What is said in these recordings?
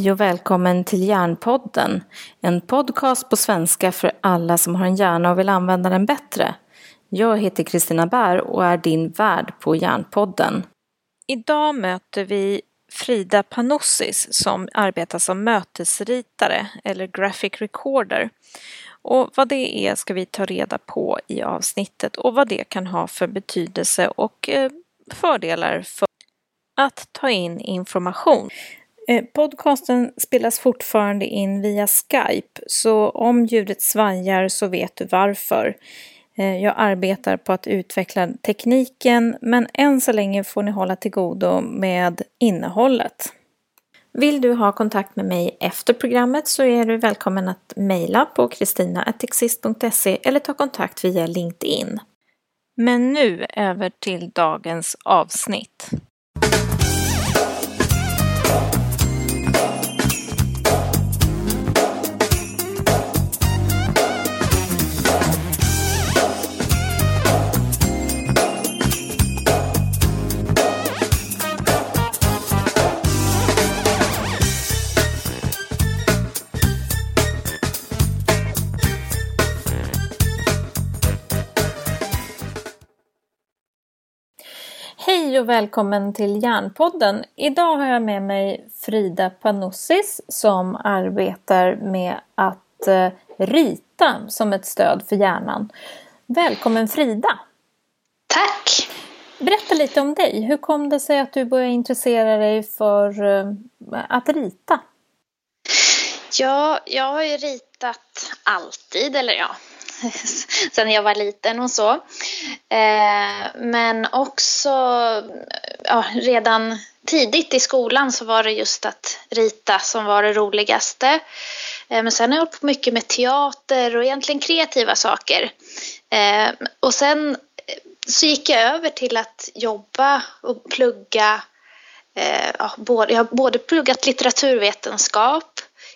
Hej och välkommen till Hjärnpodden. En podcast på svenska för alla som har en hjärna och vill använda den bättre. Jag heter Kristina Bär och är din värd på Hjärnpodden. Idag möter vi Frida Panossis som arbetar som mötesritare eller graphic recorder. Och vad det är ska vi ta reda på i avsnittet och vad det kan ha för betydelse och eh, fördelar för att ta in information. Eh, podcasten spelas fortfarande in via Skype, så om ljudet svajar så vet du varför. Eh, jag arbetar på att utveckla tekniken, men än så länge får ni hålla till godo med innehållet. Vill du ha kontakt med mig efter programmet så är du välkommen att mejla på kristina.exist.se eller ta kontakt via LinkedIn. Men nu över till dagens avsnitt. Välkommen till Hjärnpodden. Idag har jag med mig Frida Panossis som arbetar med att eh, rita som ett stöd för hjärnan. Välkommen Frida! Tack! Berätta lite om dig. Hur kom det sig att du började intressera dig för eh, att rita? Ja, jag har ju ritat alltid, eller ja, sen jag var liten och så. Eh, men också ja, redan tidigt i skolan så var det just att rita som var det roligaste. Eh, men sen har jag hållit på mycket med teater och egentligen kreativa saker. Eh, och sen eh, så gick jag över till att jobba och plugga eh, ja, både, jag har både pluggat litteraturvetenskap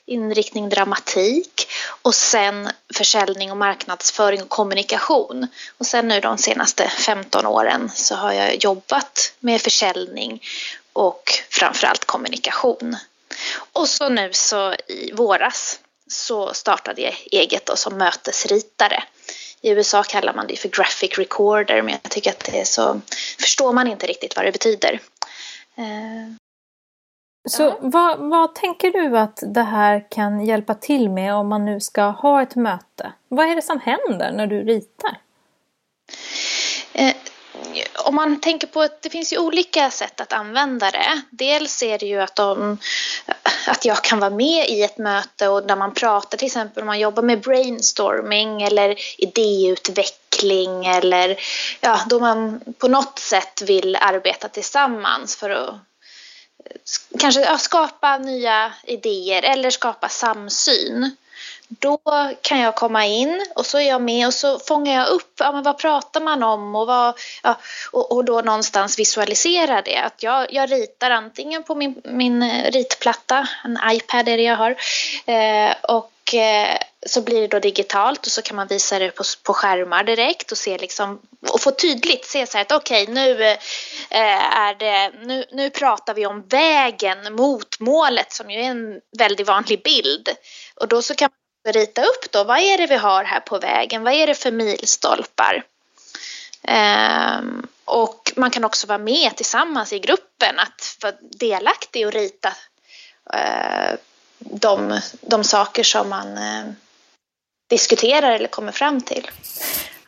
inriktning dramatik och sen försäljning och marknadsföring och kommunikation. Och sen nu de senaste 15 åren så har jag jobbat med försäljning och framförallt kommunikation. Och så nu så i våras så startade jag eget då som mötesritare. I USA kallar man det för graphic recorder men jag tycker att det är så förstår man inte riktigt vad det betyder. Eh, så ja. vad, vad tänker du att det här kan hjälpa till med om man nu ska ha ett möte? Vad är det som händer när du ritar? Eh, om man tänker på att det finns ju olika sätt att använda det. Dels är det ju att, de, att jag kan vara med i ett möte och när man pratar till exempel om man jobbar med brainstorming eller idéutveckling eller ja, då man på något sätt vill arbeta tillsammans för att kanske ja, skapa nya idéer eller skapa samsyn. Då kan jag komma in och så är jag med och så fångar jag upp ja, men vad pratar man om och, vad, ja, och, och då någonstans visualisera det. Att jag, jag ritar antingen på min, min ritplatta, en iPad är det jag har, eh, och eh, så blir det då digitalt och så kan man visa det på, på skärmar direkt och se liksom och få tydligt se så här att okej okay, nu eh, är det nu, nu pratar vi om vägen mot målet som ju är en väldigt vanlig bild och då så kan man rita upp då. Vad är det vi har här på vägen? Vad är det för milstolpar? Eh, och man kan också vara med tillsammans i gruppen. Att vara delaktig och rita eh, de, de saker som man eh, diskuterar eller kommer fram till.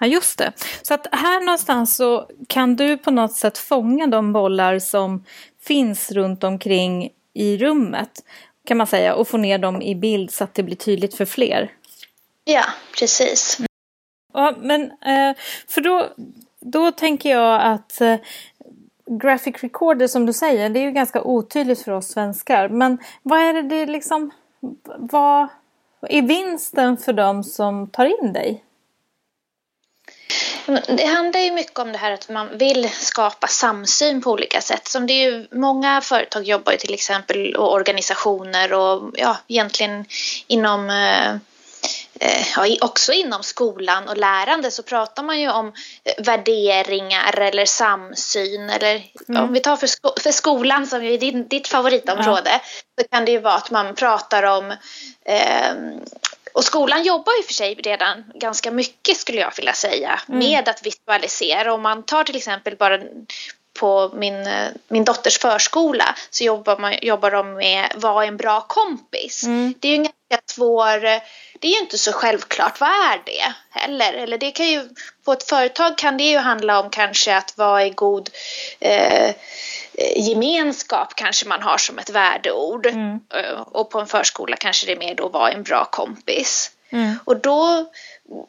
Ja, just det. Så att här någonstans så kan du på något sätt fånga de bollar som finns runt omkring i rummet kan man säga och få ner dem i bild så att det blir tydligt för fler. Ja, precis. Ja, men eh, för då, då tänker jag att eh, graphic recorder som du säger, det är ju ganska otydligt för oss svenskar. Men vad är det, det liksom, vad, är vinsten för dem som tar in dig? Det handlar ju mycket om det här att man vill skapa samsyn på olika sätt. Som det är ju, många företag jobbar ju till exempel och organisationer och ja, egentligen inom eh, eh, ja, också inom skolan och lärande så pratar man ju om eh, värderingar eller samsyn. Eller mm. om vi tar för, sko för skolan som är din, ditt favoritområde ja. så kan det ju vara att man pratar om eh, och skolan jobbar ju för sig redan ganska mycket skulle jag vilja säga mm. med att visualisera. Om man tar till exempel bara på min, min dotters förskola så jobbar, man, jobbar de med vad är en bra kompis. Mm. Det är ju en ganska svår, det är ju inte så självklart, vad är det heller? Eller det kan ju, på ett företag kan det ju handla om kanske att vad är god eh, gemenskap kanske man har som ett värdeord. Mm. Eh, och på en förskola kanske det är mer då vad är en bra kompis. Mm. Och då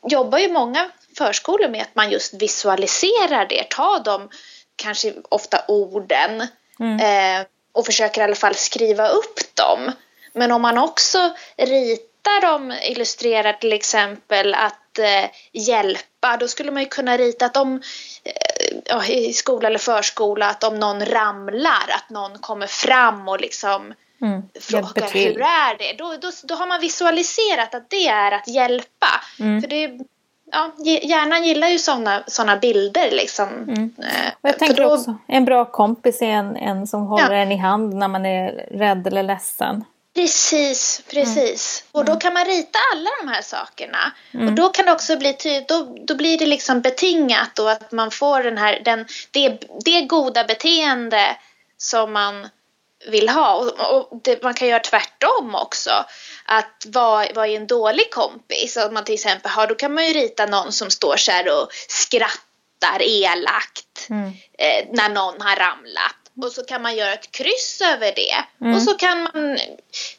jobbar ju många förskolor med att man just visualiserar det, ta de kanske ofta orden mm. eh, och försöker i alla fall skriva upp dem. Men om man också ritar dem, illustrerar till exempel att eh, hjälpa, då skulle man ju kunna rita att om eh, i skola eller förskola, att om någon ramlar, att någon kommer fram och liksom mm, frågar hur är det? Då, då, då har man visualiserat att det är att hjälpa. Mm. För det ja, hjärnan gillar ju sådana såna bilder liksom. Mm. Eh, och jag tänker då... också, en bra kompis är en, en som håller ja. en i hand när man är rädd eller ledsen. Precis, precis. Mm. Och då kan man rita alla de här sakerna. Mm. Och då kan det också bli tydligt, då, då blir det liksom betingat och att man får den här, den, det, det goda beteende som man vill ha. Och, och det, man kan göra tvärtom också. Att vara vad är en dålig kompis? Att man till exempel har, då kan man ju rita någon som står så här och skrattar elakt mm. eh, när någon har ramlat. Och så kan man göra ett kryss över det. Mm. Och så kan man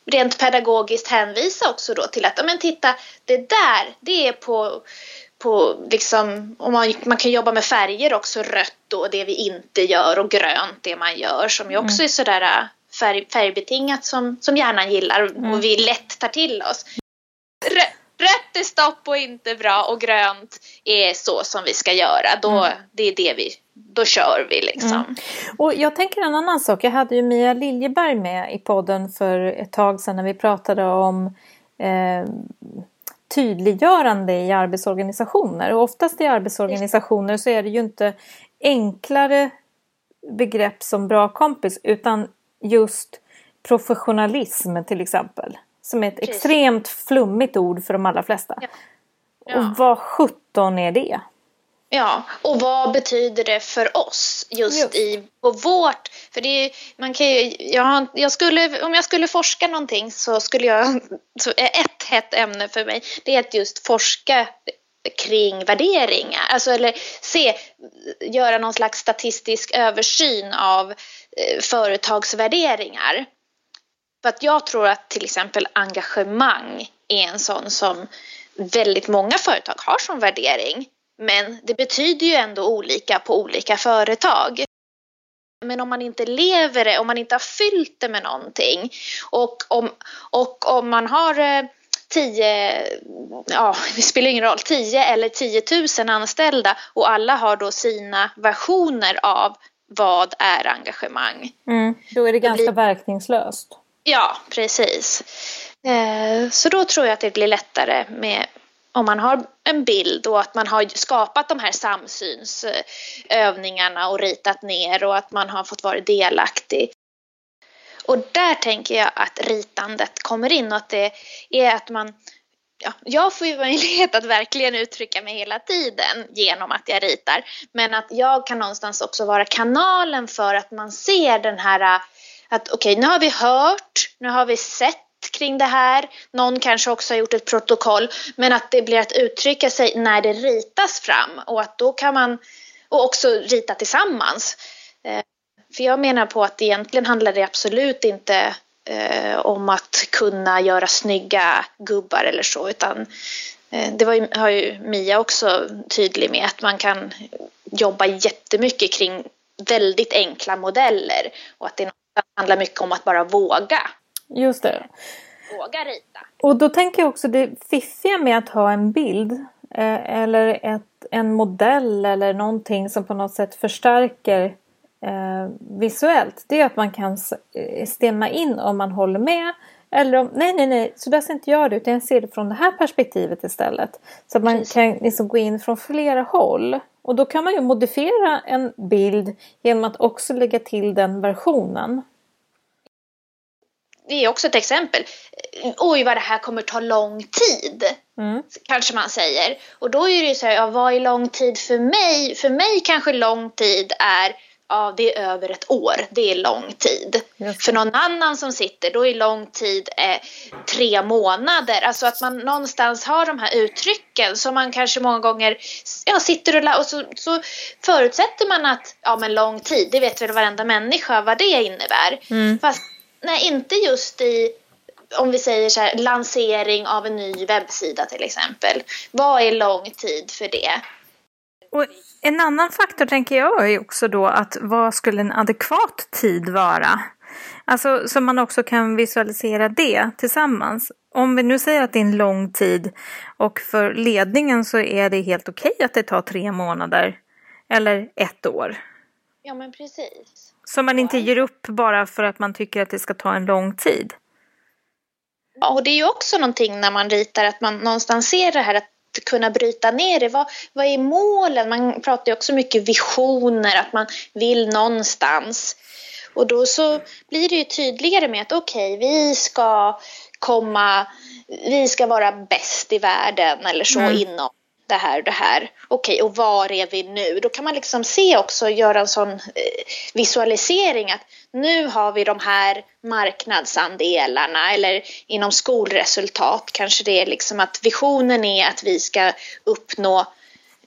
rent pedagogiskt hänvisa också då till att, men titta, det där, det är på på liksom, och man, man kan jobba med färger också, rött då, det vi inte gör och grönt det man gör som ju också mm. är sådär äh, färg, färgbetingat som, som hjärnan gillar mm. och vi lätt tar till oss. Rött är stopp och inte bra och grönt är så som vi ska göra. Då, mm. Det är det vi, då kör vi liksom. Mm. Och jag tänker en annan sak. Jag hade ju Mia Liljeberg med i podden för ett tag sedan när vi pratade om eh, tydliggörande i arbetsorganisationer. Och oftast i arbetsorganisationer så är det ju inte enklare begrepp som bra kompis utan just professionalism till exempel. Som är ett Precis. extremt flummigt ord för de allra flesta. Ja. Ja. Och vad sjutton är det? Ja, och vad betyder det för oss just, just. i på vårt... För det är, man kan ju, jag, jag skulle, om jag skulle forska någonting så skulle jag... Så ett hett ämne för mig det är att just forska kring värderingar. Alltså eller se, göra någon slags statistisk översyn av eh, företagsvärderingar. För att jag tror att till exempel engagemang är en sån som väldigt många företag har som värdering. Men det betyder ju ändå olika på olika företag. Men om man inte lever det, om man inte har fyllt det med någonting och om, och om man har eh, tio, ja det spelar ingen roll, tio eller tiotusen anställda och alla har då sina versioner av vad är engagemang. Mm, då är det ganska det blir... verkningslöst. Ja, precis. Eh, så då tror jag att det blir lättare med om man har en bild och att man har skapat de här samsynsövningarna och ritat ner och att man har fått vara delaktig. Och där tänker jag att ritandet kommer in och att det är att man Ja, jag får ju möjlighet att verkligen uttrycka mig hela tiden genom att jag ritar. Men att jag kan någonstans också vara kanalen för att man ser den här att okej, okay, nu har vi hört, nu har vi sett kring det här. Någon kanske också har gjort ett protokoll. Men att det blir att uttrycka sig när det ritas fram och att då kan man och också rita tillsammans. Eh, för jag menar på att egentligen handlar det absolut inte eh, om att kunna göra snygga gubbar eller så utan eh, det var ju, har ju Mia också tydlig med att man kan jobba jättemycket kring väldigt enkla modeller och att det handlar mycket om att bara våga. Just det. Våga rita. Och då tänker jag också det fiffiga med att ha en bild eh, eller ett, en modell eller någonting som på något sätt förstärker eh, visuellt. Det är att man kan eh, stämma in om man håller med Eller om, nej, nej, nej, så där ser inte jag det utan jag ser det från det här perspektivet istället. Så att man Precis. kan liksom gå in från flera håll. Och då kan man ju modifiera en bild genom att också lägga till den versionen. Det är också ett exempel. Oj, vad det här kommer ta lång tid. Mm. Kanske man säger. Och då är det ju så här, ja, vad är lång tid för mig? För mig kanske lång tid är ja, det är över ett år. Det är lång tid. Yes. För någon annan som sitter, då är lång tid eh, tre månader. Alltså att man någonstans har de här uttrycken som man kanske många gånger ja, sitter och och så, så förutsätter man att ja, men lång tid, det vet väl varenda människa vad det innebär. Mm. Fast nej, inte just i om vi säger så här, lansering av en ny webbsida till exempel. Vad är lång tid för det? Och en annan faktor tänker jag är också då att vad skulle en adekvat tid vara? Alltså så man också kan visualisera det tillsammans. Om vi nu säger att det är en lång tid och för ledningen så är det helt okej att det tar tre månader eller ett år. Ja men precis. Så man inte ger upp bara för att man tycker att det ska ta en lång tid. Ja, och det är ju också någonting när man ritar att man någonstans ser det här att kunna bryta ner det. Vad, vad är målen? Man pratar ju också mycket visioner, att man vill någonstans. Och då så blir det ju tydligare med att okej, okay, vi ska komma, vi ska vara bäst i världen eller så mm. inom det här och det här. Okej, och var är vi nu? Då kan man liksom se också, göra en sån eh, visualisering att nu har vi de här marknadsandelarna eller inom skolresultat kanske det är liksom att visionen är att vi ska uppnå,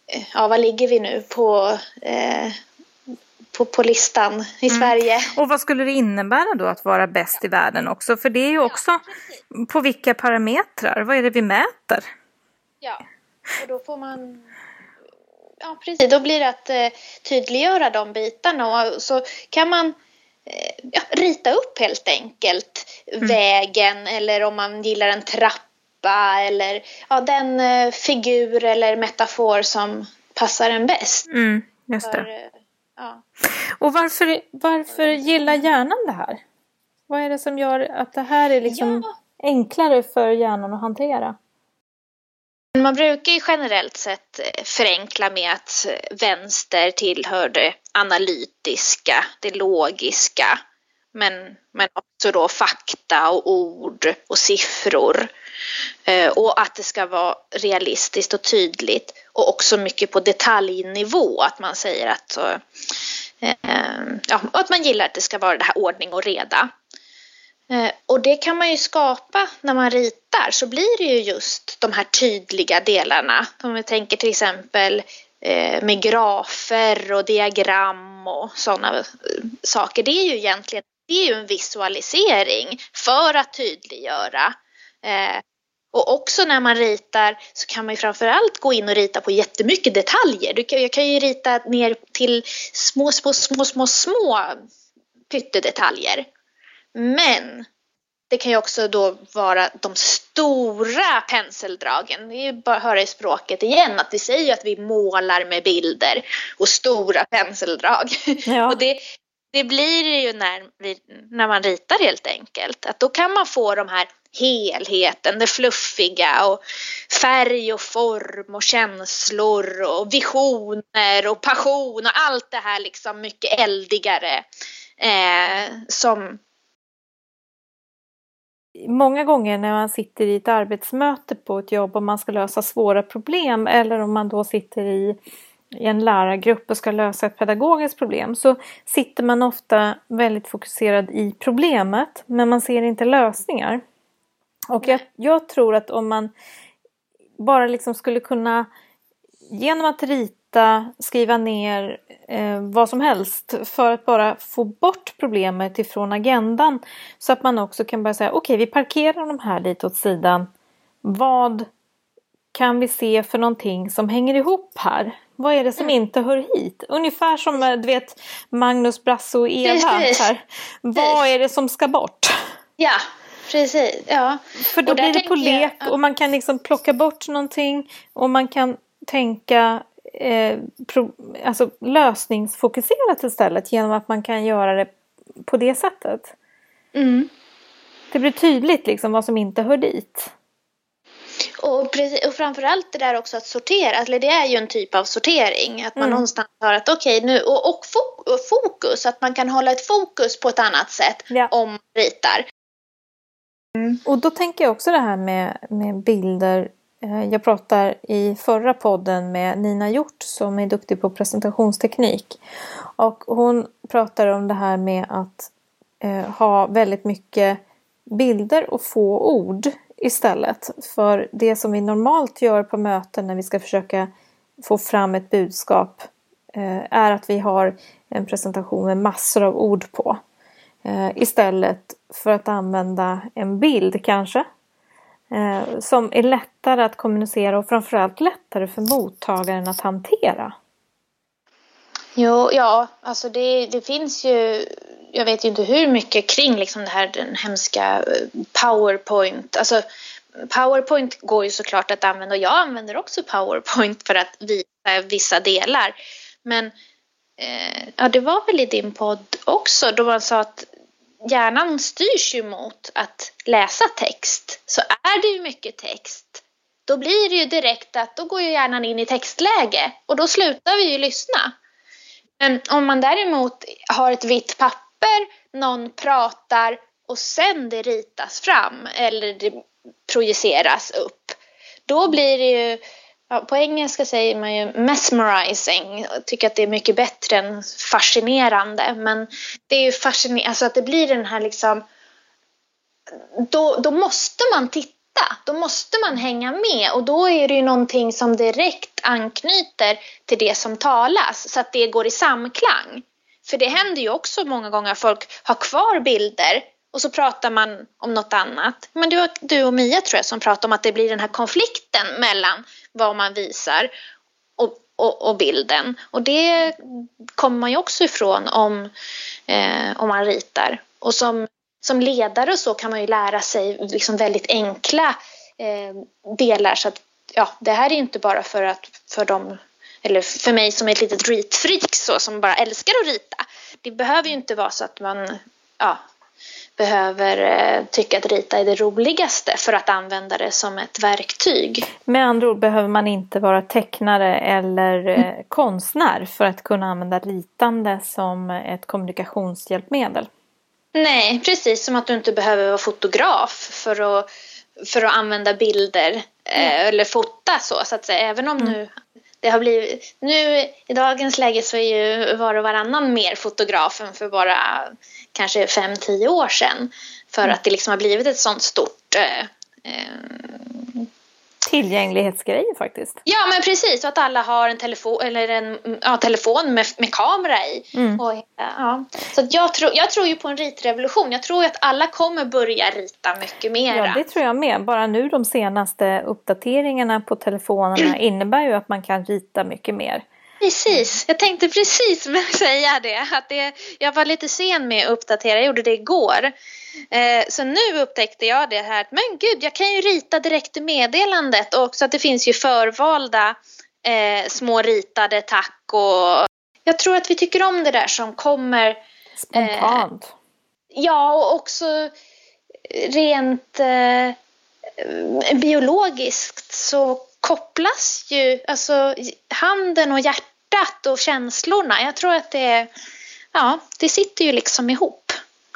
eh, ja vad ligger vi nu på eh, på, på listan i mm. Sverige. Och vad skulle det innebära då att vara bäst i världen också? För det är ju också ja, på vilka parametrar, vad är det vi mäter? Ja, och då får man Ja, precis. Då blir det att eh, tydliggöra de bitarna och så kan man eh, ja, rita upp helt enkelt mm. vägen eller om man gillar en trappa eller ja, den eh, figur eller metafor som passar en bäst. Mm, just det. För, eh, ja. Och varför, varför gillar hjärnan det här? Vad är det som gör att det här är liksom ja. enklare för hjärnan att hantera? Man brukar ju generellt sett eh, förenkla med att eh, vänster tillhör det analytiska, det logiska. Men, men också då fakta och ord och siffror. Eh, och att det ska vara realistiskt och tydligt. Och också mycket på detaljnivå, att man säger att, ja, att man gillar att det ska vara det här ordning och reda. Eh, och det kan man ju skapa när man ritar så blir det ju just de här tydliga delarna. Om vi tänker till exempel eh, med grafer och diagram och sådana eh, saker. Det är ju egentligen det är ju en visualisering för att tydliggöra. Och också när man ritar så kan man ju framförallt gå in och rita på jättemycket detaljer. Jag kan ju rita ner till små, små, små, små, små pyttedetaljer. Men det kan ju också då vara de stora penseldragen. Det är ju bara att höra i språket igen att vi säger att vi målar med bilder och stora penseldrag. Ja. och det, det blir det ju när, vi, när man ritar helt enkelt. Att då kan man få de här helheten, det fluffiga och färg och form och känslor och visioner och passion och allt det här liksom mycket eldigare eh, som många gånger när man sitter i ett arbetsmöte på ett jobb och man ska lösa svåra problem eller om man då sitter i, i en lärargrupp och ska lösa ett pedagogiskt problem så sitter man ofta väldigt fokuserad i problemet men man ser inte lösningar. Och jag, jag tror att om man bara liksom skulle kunna genom att rita hitta, skriva ner eh, vad som helst för att bara få bort problemet ifrån agendan. Så att man också kan börja säga okej okay, vi parkerar de här lite åt sidan. Vad kan vi se för någonting som hänger ihop här? Vad är det som mm. inte hör hit? Ungefär som eh, du vet Magnus, Brasse och Eva. Här. Vad är det som ska bort? Ja, precis. Ja. För då blir det på lek jag... och man kan liksom plocka bort någonting och man kan tänka eh, pro, alltså lösningsfokuserat istället genom att man kan göra det på det sättet. Mm. det blir tydligt liksom vad som inte hör dit. Och, precis, och framförallt det där också att sortera, eller det är ju en typ av sortering. Att man mm. någonstans har att okej okay, nu, och, och, fokus, att man kan hålla ett fokus på ett annat sätt ja. om man ritar. Mm. Och då tänker jag också det här med, med bilder. Eh, jag pratar i förra podden med Nina Hjort som är duktig på presentationsteknik. Och hon pratar om det här med att eh, ha väldigt mycket bilder och få ord istället. För det som vi normalt gör på möten när vi ska försöka få fram ett budskap eh, är att vi har en presentation med massor av ord på. Eh, istället för att använda en bild kanske. Eh, som är lättare att kommunicera och framförallt lättare för mottagaren att hantera. Jo, ja, alltså det, det finns ju jag vet ju inte hur mycket kring liksom det här den hemska eh, powerpoint. Alltså powerpoint går ju såklart att använda och jag använder också powerpoint för att visa vissa delar. Men eh, ja, det var väl i din podd också då man sa att hjärnan styrs ju mot att läsa text. Är det ju mycket text då blir det ju direkt att då går ju hjärnan in i textläge och då slutar vi ju lyssna. Men om man däremot har ett vitt papper, någon pratar och sen det ritas fram eller det projiceras upp. Då blir det ju, ja, på engelska säger man ju mesmerizing. Jag tycker att det är mycket bättre än fascinerande. Men det är ju fascinerande, alltså att det blir den här liksom, då, då måste man titta då måste man hänga med och då är det ju någonting som direkt anknyter till det som talas så att det går i samklang. För det händer ju också många gånger att folk har kvar bilder och så pratar man om något annat. Men du, du och Mia tror jag som pratar om att det blir den här konflikten mellan vad man visar och, och, och bilden. Och det kommer man ju också ifrån om, eh, om man ritar. Och som, som ledare och så kan man ju lära sig liksom väldigt enkla eh, delar. Så att ja, det här är inte bara för att för dem eller för mig som är ett litet ritfreak så som bara älskar att rita. Det behöver ju inte vara så att man ja, behöver eh, tycka att rita är det roligaste för att använda det som ett verktyg. Med andra ord behöver man inte vara tecknare eller eh, mm. konstnär för att kunna använda ritande som ett kommunikationshjälpmedel. Nej, precis som att du inte behöver vara fotograf för att, för att använda bilder eh, mm. eller fota så, så att säga. Även om mm. nu det har blivit, nu i dagens läge så är ju var och varannan mer fotograf än för bara kanske fem tio år sedan. För mm. att det liksom har blivit ett sånt stort eh, eh, tillgänglighetsgrej faktiskt. Ja men precis, och att alla har en telefon, eller en ja, telefon med, med kamera i. Mm. Och, ja. Så jag, tror, jag tror ju på en ritrevolution. Jag tror att alla kommer börja rita mycket mer. Ja det tror jag med. Bara nu de senaste uppdateringarna på telefonerna innebär ju att man kan rita mycket mer. Precis, jag tänkte precis säga det. Att det, jag var lite sen med att uppdatera, jag gjorde det igår. Eh, så nu upptäckte jag det här, men gud jag kan ju rita direkt i meddelandet och så att det finns ju förvalda eh, små ritade tack och jag tror att vi tycker om det där som kommer spontant. Eh, ja och också rent eh, biologiskt så kopplas ju alltså handen och hjärtat och känslorna. Jag tror att det, ja, det sitter ju liksom ihop.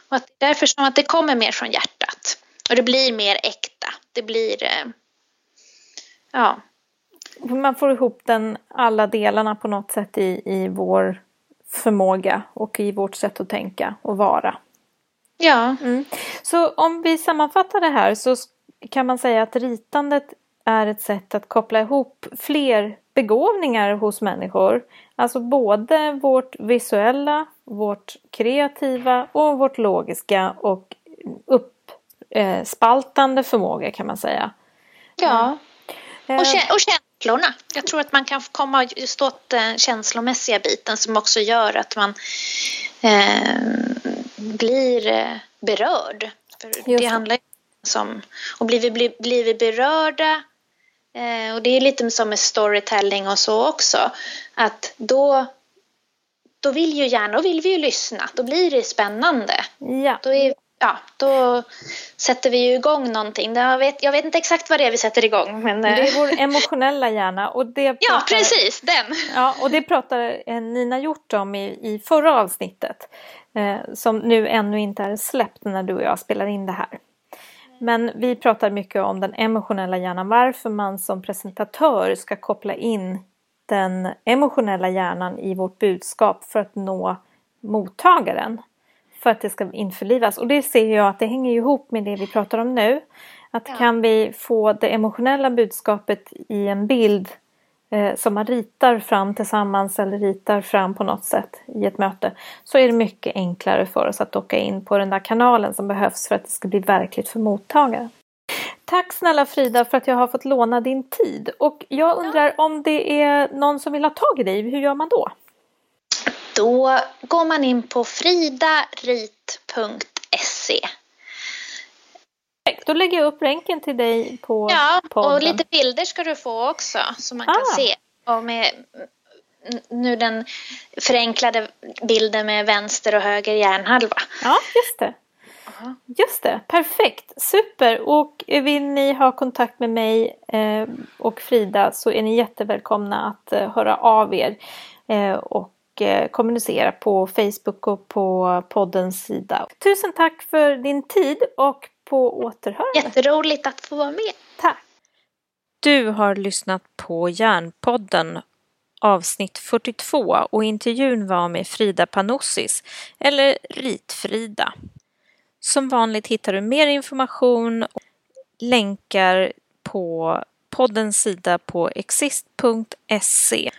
Och att det är därför som att det kommer mer från hjärtat. Och det blir mer äkta. Det blir, eh, ja. Man får ihop den, alla delarna på något sätt i, i vår förmåga och i vårt sätt att tänka och vara. Ja. Mm. Så om vi sammanfattar det här så kan man säga att ritandet är ett sätt att koppla ihop fler begåvningar hos människor. Alltså både vårt visuella, vårt kreativa och vårt logiska och uppspaltande förmåga kan man säga. Ja, och, och känslorna. Jag tror att man kan komma just åt den känslomässiga biten som också gör att man eh, blir eh, berörd. För det handlar om, och blir vi, blir, blir vi berörda Eh, och det är lite som med storytelling och så också. Att då, då vill ju gärna, då vill vi ju lyssna. Då blir det spännande. Ja. Då är, ja, då sätter vi ju igång någonting. Jag vet, jag vet inte exakt vad det är vi sätter igång. Men... Det är vår emotionella hjärna. Och det pratar, ja, precis, den! Ja, och det pratade Nina Hjort om i, i förra avsnittet. Eh, som nu ännu inte är släppt när du och jag spelar in det här. Men vi pratar mycket om den emotionella hjärnan, varför man som presentatör ska koppla in den emotionella hjärnan i vårt budskap för att nå mottagaren. För att det ska införlivas. Och det ser jag att det hänger ihop med det vi pratar om nu. Att ja. kan vi få det emotionella budskapet i en bild eh, som man ritar fram tillsammans eller ritar fram på något sätt i ett möte så är det mycket enklare för oss att docka in på den där kanalen som behövs för att det ska bli verkligt för mottagaren. Tack snälla Frida för att jag har fått låna din tid och jag undrar om det är någon som vill ha tag i dig, hur gör man då? Då går man in på fridarit.se då lägger jag upp länken till dig på Ja, podden. och lite bilder ska du få också som man ah. kan se. Och med nu den förenklade bilden med vänster och höger hjärnhalva. Ja, just det. Just det, perfekt, super! Och vill ni ha kontakt med mig eh, och Frida så är ni jättevälkomna att eh, höra av er eh, och kommunicera på Facebook och på poddens sida. Tusen tack för din tid och på återhörande. Jätteroligt att få vara med. Tack! Du har lyssnat på Järnpodden avsnitt 42 och intervjun var med Frida Panossis, eller Ritfrida. Som vanligt hittar du mer information och länkar på poddens sida på exist.se.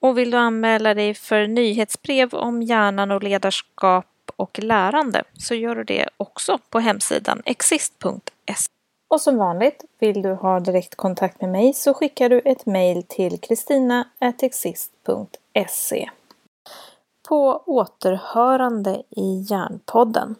Och vill du anmäla dig för nyhetsbrev om hjärnan och ledarskap och lärande så gör du det också på hemsidan exist.se. Och som vanligt, vill du ha direktkontakt med mig så skickar du ett mejl till kristina.exist.se. På återhörande i Järnpodden.